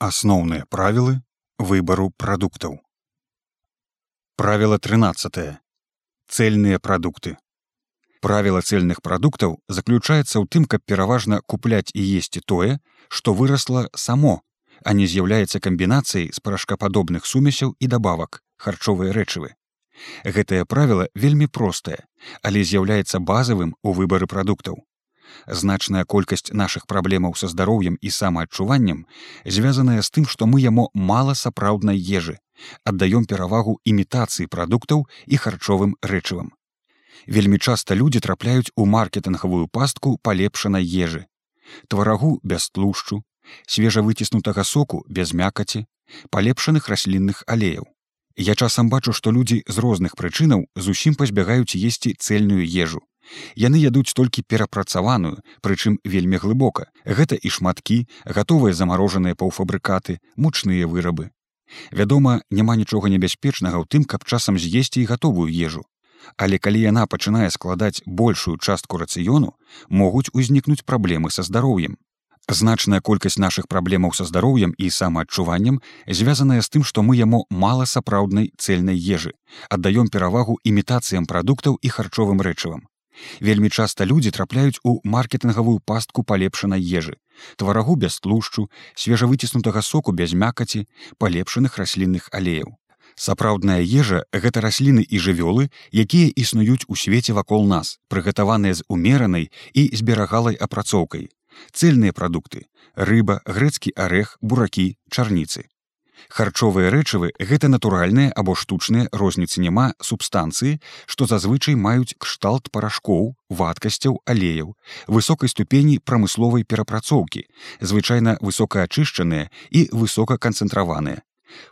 Асноўныя правілы выбару прадуктаў. Правіла 13. Цельныя прадукты. Правіла цельных прадуктаў заключаецца ў тым, каб пераважна купляць і есці тое, што вырасла само, а не з'яўляецца камбінацыяй з парашкападобных сумесяў і дабавак харчовыя рэчывы. Гэтае правіла вельмі простае, але з'яўляецца базавым у выбары прадуктаў значная колькасць нашых праблемаў са здароўем і самаадчуваннем звязаная з тым што мы яму мала сапраўднай ежы аддаём перавагу імітацыі прадуктаў і харчовым рэчывам. Вельмі часта людзі трапляюць у маркетынгавую пастку палепшанай ежы. Тварагу без тлушчу свежавыціснутага соку без мякаці палепшаных раслінных алеяў. Я часам бачу што людзі з розных прычынаў зусім пазбягаюць есці цельную ежу Яны ядуць толькі перапрацаваную, прычым вельмі глыбока. Гэта і шматкі, гатовыя замарожаныя паўфабрыкаты, мучныя вырабы. Вядома, няма нічога небяспечнага ў тым, каб часам з'есці і гатовую ежу. Але калі яна пачынае складаць большую частку рацыёну, могуць узнікнуць праблемы са здароўем. Значная колькасць нашых праблемаў са здароўем і самаадчуваннем звязаная з тым, што мы яму мала сапраўднай цельнай ежы, аддаём перавагу імітацыям прадуктаў і харчовым рэчывам. Вельмі часта людзі трапляюць у маркетынгавую пастку палепшанай ежы, тварагу без тлушчу, свежавыціснутага соку без мякаці, палепшаных раслінных алеяў. Сапраўдная ежа гэта расліны і жывёлы, якія існуюць у свеце вакол нас, прыгатаваныя з умеранай і зберагалай апрацоўкай. Цельныя прадукты: рыба, грэцкі арэх, буракі, чарніцы харчовыя рэчывы гэта натуральныя або штучныя розніцы няма субстанцыі што зазвычай маюць кшталт парашкоў вадкасцяў алеяў высокай ступені прамысловай перапрацоўкі звычайна высокаачышчаныя і высокаканцэнтраваныя.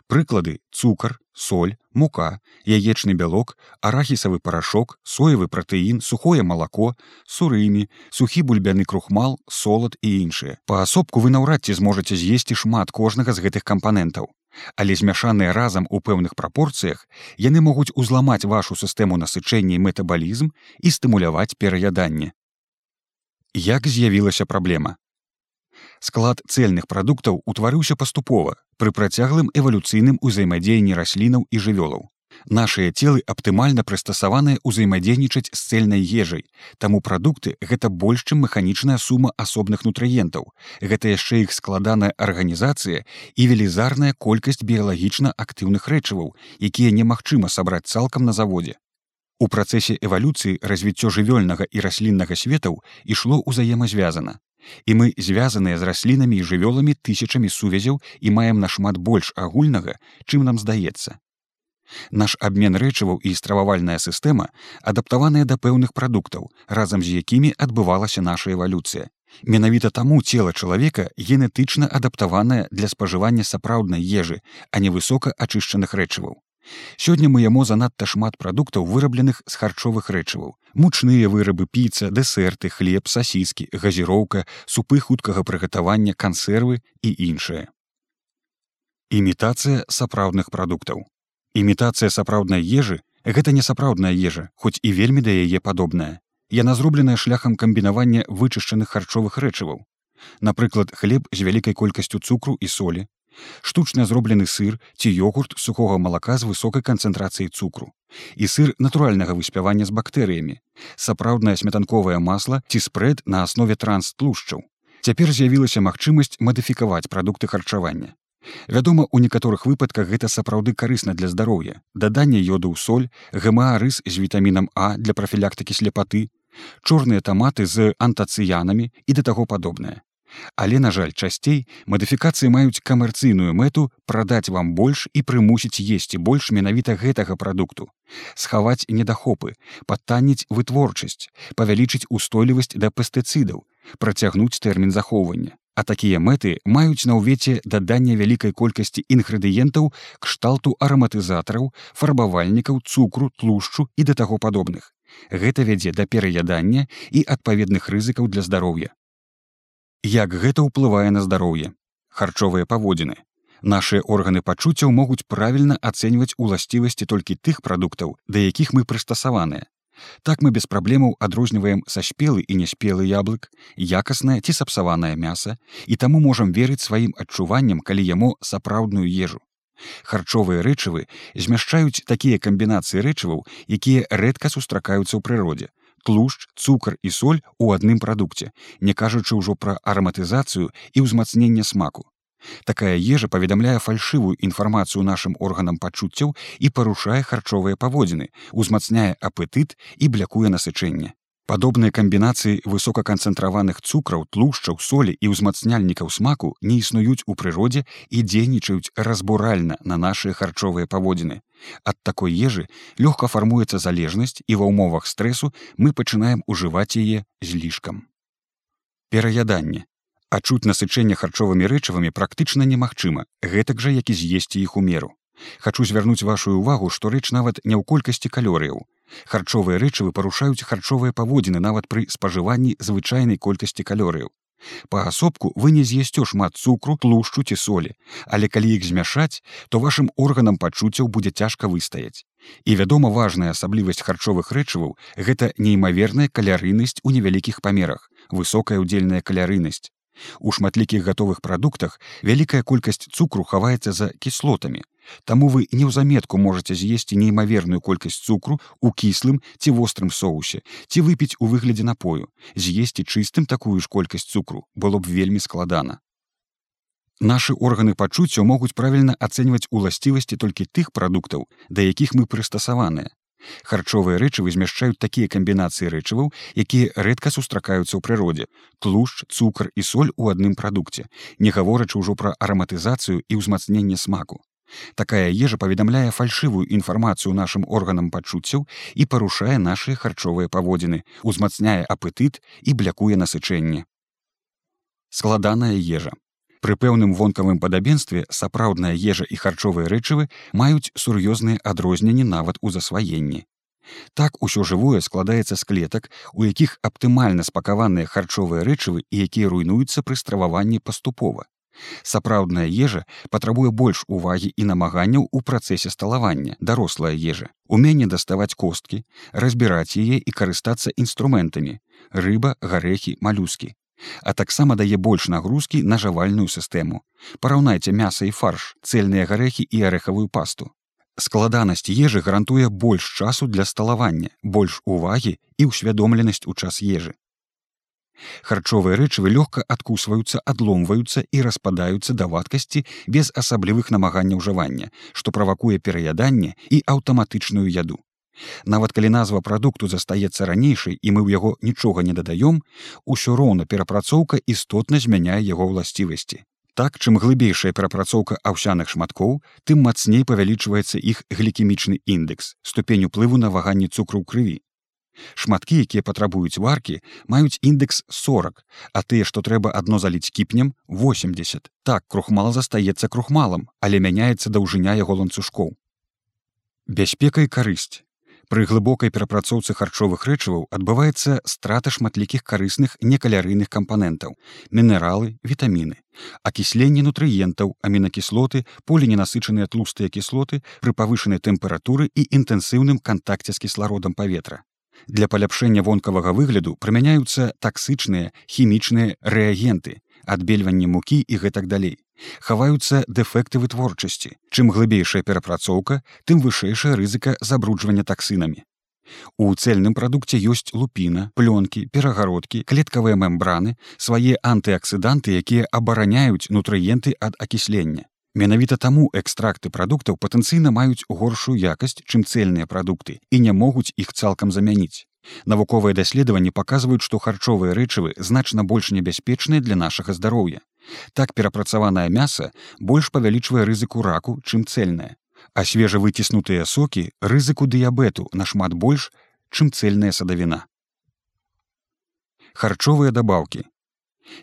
Прыклады цукар соль мука яечны бялок арахісавы парашок соевы пратэін сухое малако сурымі сухі бульбяны крухмал солад і іншыя паасобку вы наўрад ці зможаце з'есці шмат кожнага з гэтых кампанентаў але змяшаныя разам у пэўных прапорцыях яны могуць узламаць вашу сістэму насычэння і метабалізм і стымуляваць пераяданне. Як з'явілася праблема? Склад цельных прадуктаў утварыўся паступова пры працяглым эвалюцыйным узаемадзеянні раслінаў і жывёлаў. Нашыя целы аптымальна прыстасаваныя ўзаемадзейнічаць з цельнай ежай. Таму прадукты гэта больш чым механічная сума асобных нутрыентаў. Гэта яшчэ іх складаная арганізацыя і велізарная колькасць біялагічна актыўных рэчываў, якія немагчыма сабраць цалкам на заводзе. У працэсе эвалюцыі развіццё жывёльнага і расліннага светаў ішло ўзаемазвязана. І мы звязаныя з раслінамі і жывёламі тысячамі сувязяў і маем нашмат больш агульнага, чым нам здаецца. Наш абмен рэчываў і стрававальная сістэма адаптаваныя да пэўных прадуктаў, разам з якімі адбывалася наша эвалюцыя. Менавіта таму цела чалавека генетычна адаптаванае для спажывання сапраўднай ежы, а не высока ачышчаных рэчываў. Сёння мы яму занадта шмат прадуктаў вырабленых з харчовых рэчываў. Мучныя вырабы піца, дэсерты, хлеб, сасіскі, газіроўка, супы хуткага прыгатавання, кансервы і іншае. Імітацыя сапраўдных прадуктаў імітацыя сапраўднай ежы гэта не сапраўдная ежа хоць і вельмі да яе падобная. Яна зробленая шляхам камбінавання вычышчаных харчовых рэчываў. Напрыклад хлеб з вялікай колькасцю цукру і солі. Штучна зроблены сыр ці йогурт сухога малака з высокай канцэнтрацыяй цукру. І сыр натуральнага выспявання з бактэрыямі. Сапраўднае сметанковае масла ці спрэд на аснове транстлушчаў. Цяпер з'явілася магчымасць мадыфікаваць прадукты харчавання Вядома, у некаторых выпадках гэта сапраўды карысна для здароўя. Даданне йоду ў соль, гмаарыс з вітамінам А для прафілактыкі сляпаты, чорныя таматы з антацыянамі і да таго падобнае. Але, на жаль, часцей мадыфікацыі маюць камерцыйную мэту прадаць вам больш і прымусіць есці больш менавіта гэтага прадукту. Схаваць недахопы, падтаніць вытворчасць, павялічыць устойлівасць да пестыцыдаў, працягнуць тэрмін захоўвання а такія мэты маюць на ўвеце дадання вялікай колькасці інгрэдыентаў кшталту араматызатараў фарбавальнікаў цукру тлушчу і да таго падобных. Гэта вядзе да пераядання і адпаведных рызыкаў для здароўя. Як гэта ўплывае на здароўе? Харчовыя паводзіны. Нашыя органы пачуццяў могуць правільна ацэньваць уласцівасці толькі тых прадуктаў да якіх мы прыстасаваныя Так мы без праблемаў адрозніваем саспелы і няспелы яблык, якаснае ці сапсаванае мяса і таму можам верыць сваім адчуванням, калі яму сапраўдную ежу. Харчовыя рэчывы змяшчаюць такія камбінацыі рэчываў, якія рэдка сустракаюцца ў прыродзе. Тлушч, цукар і соль у адным прадукце, не кажучы ўжо пра араматызацыю і ўзмацненне смаку. Такая ежа паведамляе фальшывую інфармацыю нашым органам пачуццяў і парушае харчовыя паводзіны, узмацняе апетыт і блякуе насычэнне. Падобныя камбінацыі высокаканцэнтраваных цукраў, тлушчаў, солі і ўзмацняльнікаў смаку не існуюць у прыродзе і дзейнічаюць разбуральна на нашыя харчовыя паводзіны. Ад такой ежы лёгка фармуецца залежнасць і ва ўмовах стрэсу мы пачынаем ужываць яе злішкам. Пераяданне Ачуць насычэнне харчовымі рэчывамі практычна немагчыма, гэтак жа як і з'есці іх у меру. Хачу звярнуць вашу ўвагу, што рэч нават не ў колькасці калорыяў. Харчовыя рэчывы парушаюць харчовыя паводзіны нават пры спажыванні звычайнай колькасці калорыяў. Паасобку вы не з'ясцё шмат цукру, тлушчу ці солі, але калі іх змяшаць, то вашым органам пачуццяў будзе цяжка выстаяць. І вядома важная асаблівасць харчовых рэчываў гэта неймаверная калярыйнасць у невялікіх памерах, высокая ўдзельная калярыйнасць. У шматлікіх гатовых прадуктах вялікая колькасць цукру хаваецца за кіслотамі. Таму вы неўзаметку можете з'есці неймаверную колькасць цукру у кіслым ці вострым соусе, ці выпіць у выглядзе напою, з'есці чыстым такую ж колькасць цукру было б вельмі складана. Нашы органы пачуццяў могуць правільна ацэньваць уласцівасці толькі тых прадуктаў, да якіх мы прыстасаваныя. Харчовыя рэчывы змяшчаюць такія камбінацыі рэчываў, якія рэдка сустракаюцца ў прыродзе. Тлушч, цукар і соль у адным прадукце, не гаворачы ўжо пра араматызацыю і ўзмацненне смаку. Такая ежа паведамляе фальшывую інфармацыю нашым органам пачуццяў і парушае нашыя харчовыя паводзіны, узмацняе апетыт і блякуе насычэнне. Складаная ежа. Пры пэўным вонкавым падабенстве сапраўдная ежа і харчовыя рэчывы маюць сур'ёзныя адрозненні нават у засваенні. Так усё жывое складаецца з клетак, у якіх аптымальна спакаваныя харчовыя рэчывы і якія руйнуюцца пры страваванні паступова. Сапраўдная ежа патрабуе больш увагі і намаганняў у працэсе сталавання, дарослая ежа, уменне даставаць косткі, разбіраць яе і карыстацца інструментамі: рыба, гарэхі, малюскі а таксама дае больш нагрузкі на жавальную сістэму. Параўнайце мяса і фарш, цельныя гарэхі і арэхавую пасту. Складанасць ежы гарантуе больш часу для сталавання, больш увагі і ўсвядомленасць у час ежы. Харчовыя рэчывы лёгка адкусваюцца, адломваюцца і распадаюцца да вадкасці без асаблівых намаганняў жавання, што правакуе пераяданне і аўтаматычную яду. Нават калі назва прадукту застаецца ранейшай і мы ў яго нічога не дадаём, усё роўна перапрацоўка істотна змяняе яго ўласцівасці. Так, чым глыбейшая перапрацоўка аўсяных шматкоў, тым мацней павялічваецца іх глікемічны індекс, ступень уплыву на ваганні цукру ў крыві. Шматкі, якія патрабуюць варкі, маюць індекс 40, а тыя, што трэба адно заліць кіпнем 80. Так крухмал застаецца крухмалам, але мяняецца даўжыня яго ланцужкоў. Бяспека і карысць. Пры глыбокай перапрацоўцы харчовых рэчываў адбываецца страта шматлікіх карысных некалярыйных кампанентаў, мінералы, вітаміны, акісленне нутрыентаў, амінакіслоты, поліненасычаныя тлустыя кіслоты пры павышанай тэмпературы і інтэнсіўным кантакце з кіслародам паветра. Для паляпшэння вонкавага выгляду прымяняюцца таксычныя хімічныя рэагенты, адбельванне мукі і гэтак далей хаваюцца дэфекты вытворчасці. Чым глыбейшая перапрацоўка, тым вышэйшая рызыка забруджвання таксынамі. У цельным прадукце ёсць лупіна, плёнкі, перагародкі, клеткавыя мембраны, свае антыаксыданты, якія абараняюць нутрыенты ад акіслення. Менавіта таму экстракты прадуктаў патэнцыйна маюць горшую якасць, чым цельныя прадукты і не могуць іх цалкам замяніць. Навуковыя даследаванні паказваюць, што харчовыя рэчывы значна больш небяспечныя для нашага здароўя. Так перапрацаванае мяса больш павялічвае рызыку раку, чым цельнае. А свежавыціснутыя сокі рызыку дыябету нашмат больш, чым цельная садавіна. Харчовыя дабаўкі.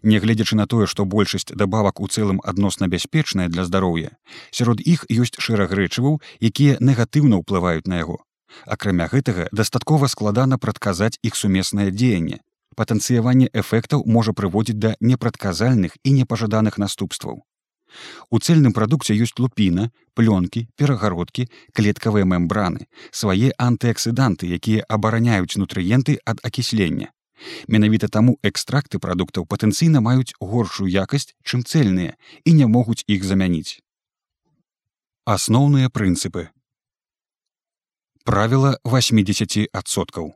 Нягледзячы на тое, што большасць дабавак у цэлым адносна бяспечная для здароўя, сярод іх ёсць шэраг рэчываў, якія негатыўна ўплываюць на яго. Акрамя гэтага дастаткова складана прадказаць іх сумеснае дзеянне, патэнцыяванне эфектаў можа прыводзіць да непрадказальных і непажаданых наступстваў. У цельным прадукце ёсць лупіна, плёнкі, перагародкі, клеткавыя мембраны, свае антыаксіданты, якія абараняюць нутрыенты ад акіслення. Менавіта таму экстракты прадуктаў патэнцыйна маюць горшую якасць, чым цельныя і не могуць іх замяніць. Асноўныя прынцыпы правіла 80соткаў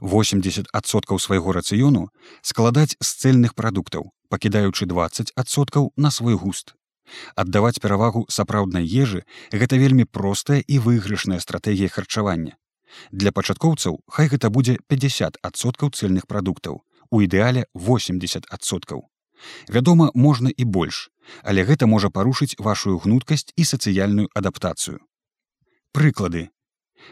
80соткаў свайго рацыёну складаць з цэльных прадуктаў пакідаючы 20соткаў на свой густ. Аддаваць перавагу сапраўднай ежы гэта вельмі простая і выйгрышная стратэгія харчавання. Для пачаткоўцаў хай гэта будзе 50соткаў цельных прадуктаў у ідэале 80соткаў вядома можна і больш але гэта можа парушыць вашу гнуткасць і сацыяльную адаптацыю. Прыклады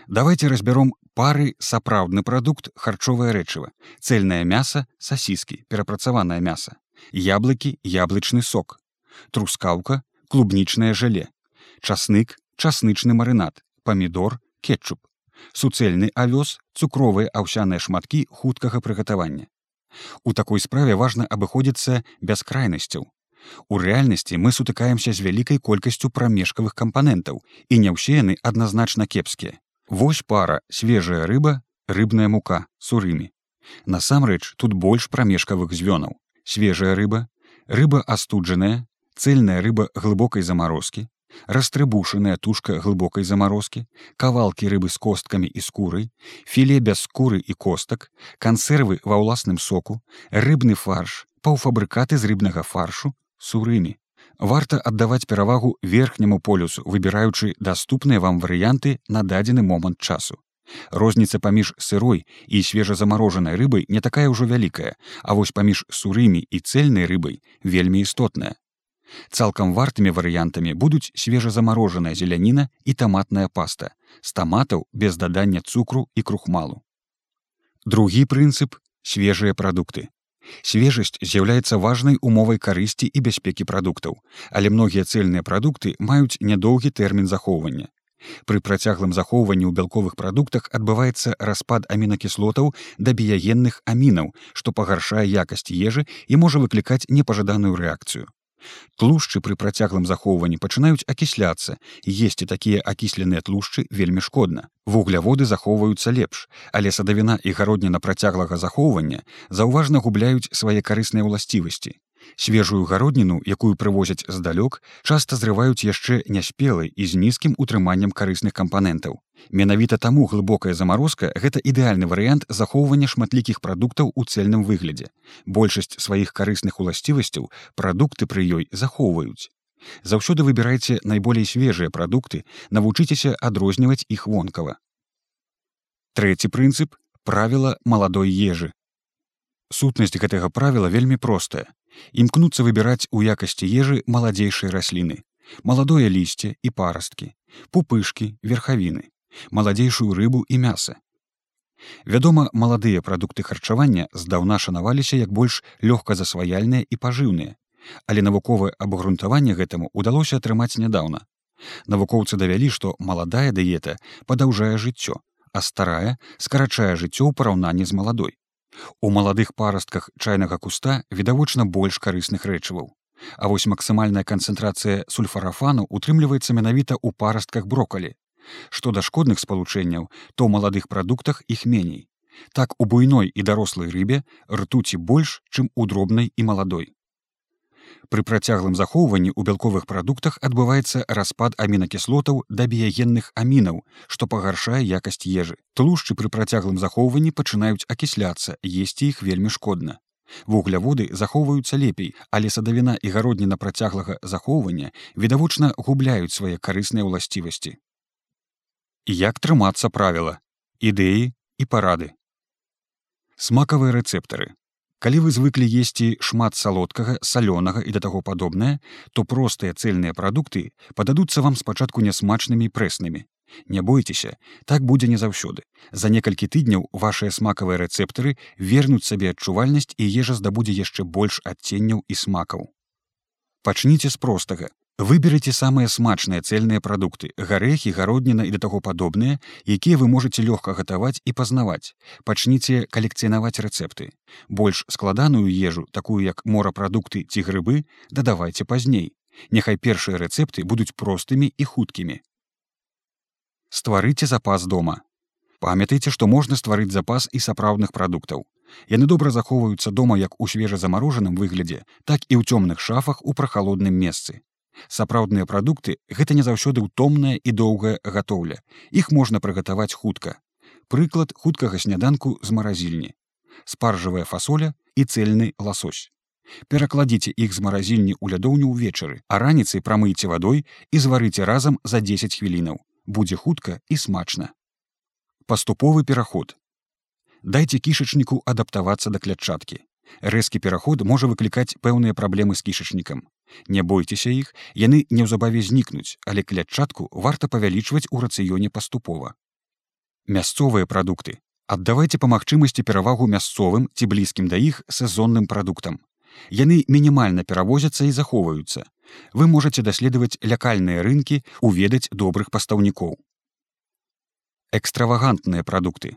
давайте разбяром пары сапраўдны прадукт харчовае рэчыва цельнае мяса сасіскі перапрацаванае мяса яблыкі яблычны сок трускаўка клубнічнае жале часнык часнычны марынад памідор кетчуп суцэльны авёс цукровыя аўсяныя шматкі хуткага прыгатавання. У такой справе важна абыходзіцца бяскрайнасцяў У рэальнасці мы сутыкаемся з вялікай колькасцю прамежкавых кампанентаў і не ўсе яны адназначна кепскія Вось пара свежая рыба, рыбная мука сурымі. Насамрэч тут больш прамежкавых звёнаў. Свежая рыба, рыба астуджаная, цельная рыба глыбокай замарозкі, растрыбушаная тушка глыбокай замарозкі, кавалкі рыбы з косткамі і скурай, філе без скуры і костак, кансервы ва ўласным соку, рыбны фарш, паўфабрыкаты з рыбнага фаршу, сурымі варта аддаваць перавагу верхняму полюсу выбіраючы даступныя вам варыянты на дадзены момант часу. Розніца паміж сырой і свежазамарожанай рыбай не такая ўжо вялікая а вось паміж сурымі і цельнай рыбай вельмі істотная. Цалкам вартымі варыянтамі будуць свежазамарожаная зеляніна і таматная паста з таматаў без дадання цукру і крухмалу. Другі прынцып свежыя прадукты Свежасць з'яўляецца важнай умовай карысці і бяспекі прадуктаў, але многія цэльныя прадукты маюць нядоўгі тэрмін захоўвання. Пры працяглым захоўванні ў бялковых прадуктах адбываецца распад амінакіслотаў да біягенных амінаў, што пагаршае якасць ежы і можа выклікаць непажаданую рэакцыю. Тлушчы пры працяглым захоўванні пачынаюць акісляцца, есці такія акісленыя тлушчы вельмі шкодна. Вугляводы захоўваюцца лепш, але садавіна і гародніна працяглага захоўвання заўважна губляюць свае карысныя ўласцівасці. Свежую гародніну, якую прывозяць здалёк, часта зрываюць яшчэ няспелай і з нізкім утрыманнем карысных кампанентаў. Менавіта таму глыбокая замарозка гэта ідэальны варыянт захоўвання шматлікіх прадуктаў у цельным выглядзе. Большасць сваіх карысных уласцівасцяў прадукты пры ёй захоўваюць. Заўсёды выбірайце найболей свежыя прадукты, навучыцеся адрозніваць іх вонкава. Трэці прынцып правіла маладой ежы. Сутнасць гэтага правіла вельмі простая імкнуцца выбіраць у якасці ежы маладзейшай расліны маладое лісце і парасткі пупышкі верхавіны маладзейшую рыбу і мяса вядома маладыя прадукты харчавання здаўна шанаваліся як больш лёгка засваяльныя і пажыўныя. Але навуковае абгрунтаванне гэтаму удалося атрымаць нядаўна. Навукоўцы давялі што маладая дыета падаўжае жыццё а старая скарачае жыццё ў параўнанні з маладой У маладых парастках чайнага куста відавочна больш карысных рэчываў. А вось максімальная канцэнтрацыя сульфарафану утрымліваецца менавіта ў парастках брокалі. Што да шкодных спалучэнняў, то ў маладых прадуктах іх меней. Так у буйной і дарослай рыбе ртуці больш, чым у дробнай і маладой. Пры працяглым захоўванні ў бялковых прадуктах адбываецца распад амінакіслотаў да біягенных амінаў, што пагаршае якасць ежы. Тлушчы пры працяглым захоўванні пачынаюць акісляцца, есці іх вельмі шкодна. Вугляводы захоўваюцца лепей, але садавіна і гародніна працяглага захоўвання відавочна губляюць свае карысныя ўласцівасці. Як трымацца правіла, ідэі і парады. Смакавыя рэцэптары Калі вы звыклі есці шмат салодкага салёнага і да таго падобнае, то простыя цельныя прадукты пададуцца вам спачатку нясмачнымі прэснымі. Не бойцеся, так будзе не заўсёды. За некалькі тыдняў вашыя смакавыя рэцэптары вернуць сабе адчувальнасць і ежа здабудзе яшчэ больш адценняў і смакаў. Пачніце з простага Выберыце самыя смачныя цельныя прадукты, гарэхі, гародніна і да таго падобныя, якія вы можете лёгка гатаваць і пазнаваць. Пачніце калекцыянаваць рэцэпты. Больш складаную ежу, такую як морапрадукты ці грыбы, дадавайце пазней. Няхай першыя рэцэпты будуць простымі і хуткімі. Стварыце запас дома. Памятайце, што можна стварыць запас і сапраўдных прадуктаў. Яны добра захоўваюцца дома як у свежазамарожаным выглядзе, так і ў цёмных шафах у прахалодным месцы. Сапраўдныя прадукты гэта не заўсёды ўтомная і доўгая гатоўля. Іх можна прыгатаваць хутка. Прыклад хуткага сняданку з маразільні. Спаржавая фасоля і цельны ласось. Перакладзіце іх з маразільні ў лядоўню ўвечары, а раніцай прамыйце вадой і зварыце разам за 10 хвілінаў. Будзе хутка і смачна. Паступовы пераход. Дайце кішачніку адаптавацца да клятчаткі. Рэзкі пераход можа выклікаць пэўныя праблемы з кішачнікам. Не бойцеся іх, яны неўзабаве знікнуць, але клятчатку варта павялічваць у рацыёне паступова. Мясцовыя прадукты. Аддавайце па магчымасці перавагу мясцовым ці блізкім да іх сезонным прадуктам. Яны мінімальна перавозяцца і захоўваюцца. Вы можаце даследаваць лякальныя рынкі, уведаць добрых пастаўнікоў. Экстравагантныя прадукты.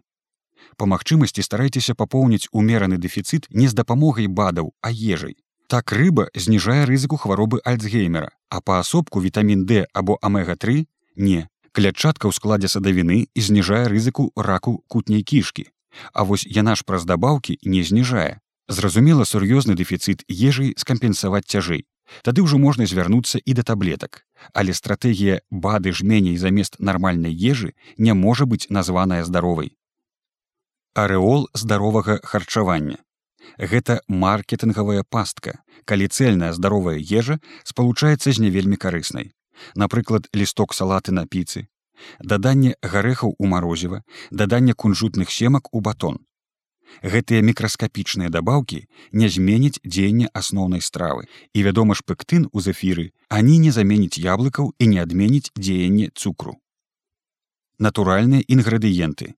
Па магчымасці старайцеся папоўніць умераны дэфіцыт не з дапамогай бадаў, а ежай. Так рыба зніжае рызыку хваробы альцгеймера, а паасобку вітамін D або амега-3 не. Клятчатка ў складзе садавіны і зніжае рызыку раку кутняй кішкі. А вось яна ж праз дабаўкі не зніжае. Зразумела, сур'ёзны дэфіцыт ежай скампенсаваць цяжэй. Тады ўжо можна звярнуцца і да таблетак. Але стратэгія бады жменей замест нармальнай ежы не можа быць названая здаровай. Арэол здаровага харчавання. Гэта маркетынгавая пастка, калі цельная здаровая ежа спалучаецца з не вельмі карыснай. Напрыклад, лісток салаты на піцы, даданне гарэхаў у марозіва, даданне кунжутных семак у батон. Гэтыя мікраскапічныя дабаўкі не зменяць дзеянне асноўнай стравы. І вядома ж пектын у зефіры, ані не заменіць яблыкаў і не адменіць дзеянне цукру. Натуральныя інгрэдыенты.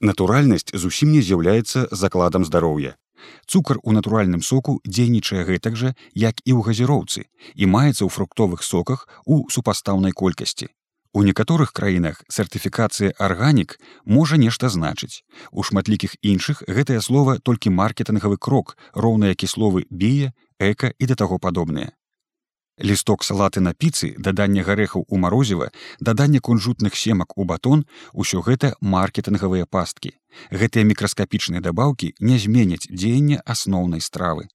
Натуральнасць зусім не з'яўляецца закладам здароўя. Цукар у натуральным соку дзейнічае гэтак жа, як і ў газіроўцы і маецца ў фруктовых соках у супастаўнай колькасці. У некаторых краінах сертыфікацыя арганік можа нешта значыць. У шматлікіх іншых гэтае слова толькі маркетынгавы крок, роўныя кісловы бія, эка і да таго падобныя. Лісток салаты на піцы, даданне гарэхаў у марозіва, даданне кунжутных семак у батон, усё гэта маркетынгавыя пасткі. Гэтыя мікраскапічныя дабаўкі не зменяць дзеяння асноўнай стравы.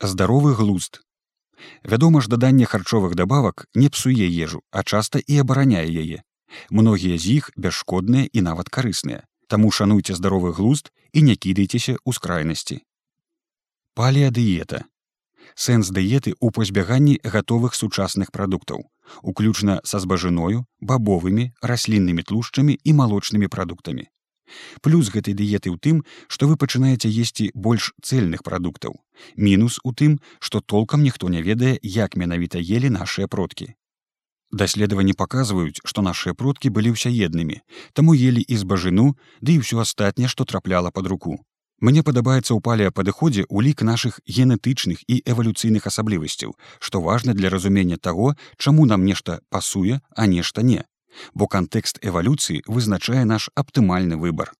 Здаровы глузд Вядома ж даданне харчовых дабавак не псуе ежу, а часта і абараняе яе. Многія з іх бясшкодныя і нават карысныя. Таму шануйце здаровы глузд і не кідайцеся ў скрайнасці. Палеадыета. Сэнс дыеты ў пазбяганні гатовых сучасных прадуктаў, уключна са збажыною, бабовымі, расліннымі тлушчамі і малочнымі прадуктамі. Плюс гэтай дыеты ў тым, што вы пачынаеце есці больш цельных прадуктаў. Мінус у тым, што толкам ніхто не ведае, як менавіта елі нашыя продкі. Даследаванні паказваюць, што нашыя продкі былі ўсяеднымі, таму елі і збажыну, ды і ўсё астатняе, што трапляла пад руку. Мне падабаецца ў палеападыходзе ўлік нашых генетычных і эвалюцыйных асаблівасцяў, што важна для разумення таго, чаму нам нешта пасуе, а нешта не бо кантэкст эвалюцыі вызначае наш аптымальны выбар.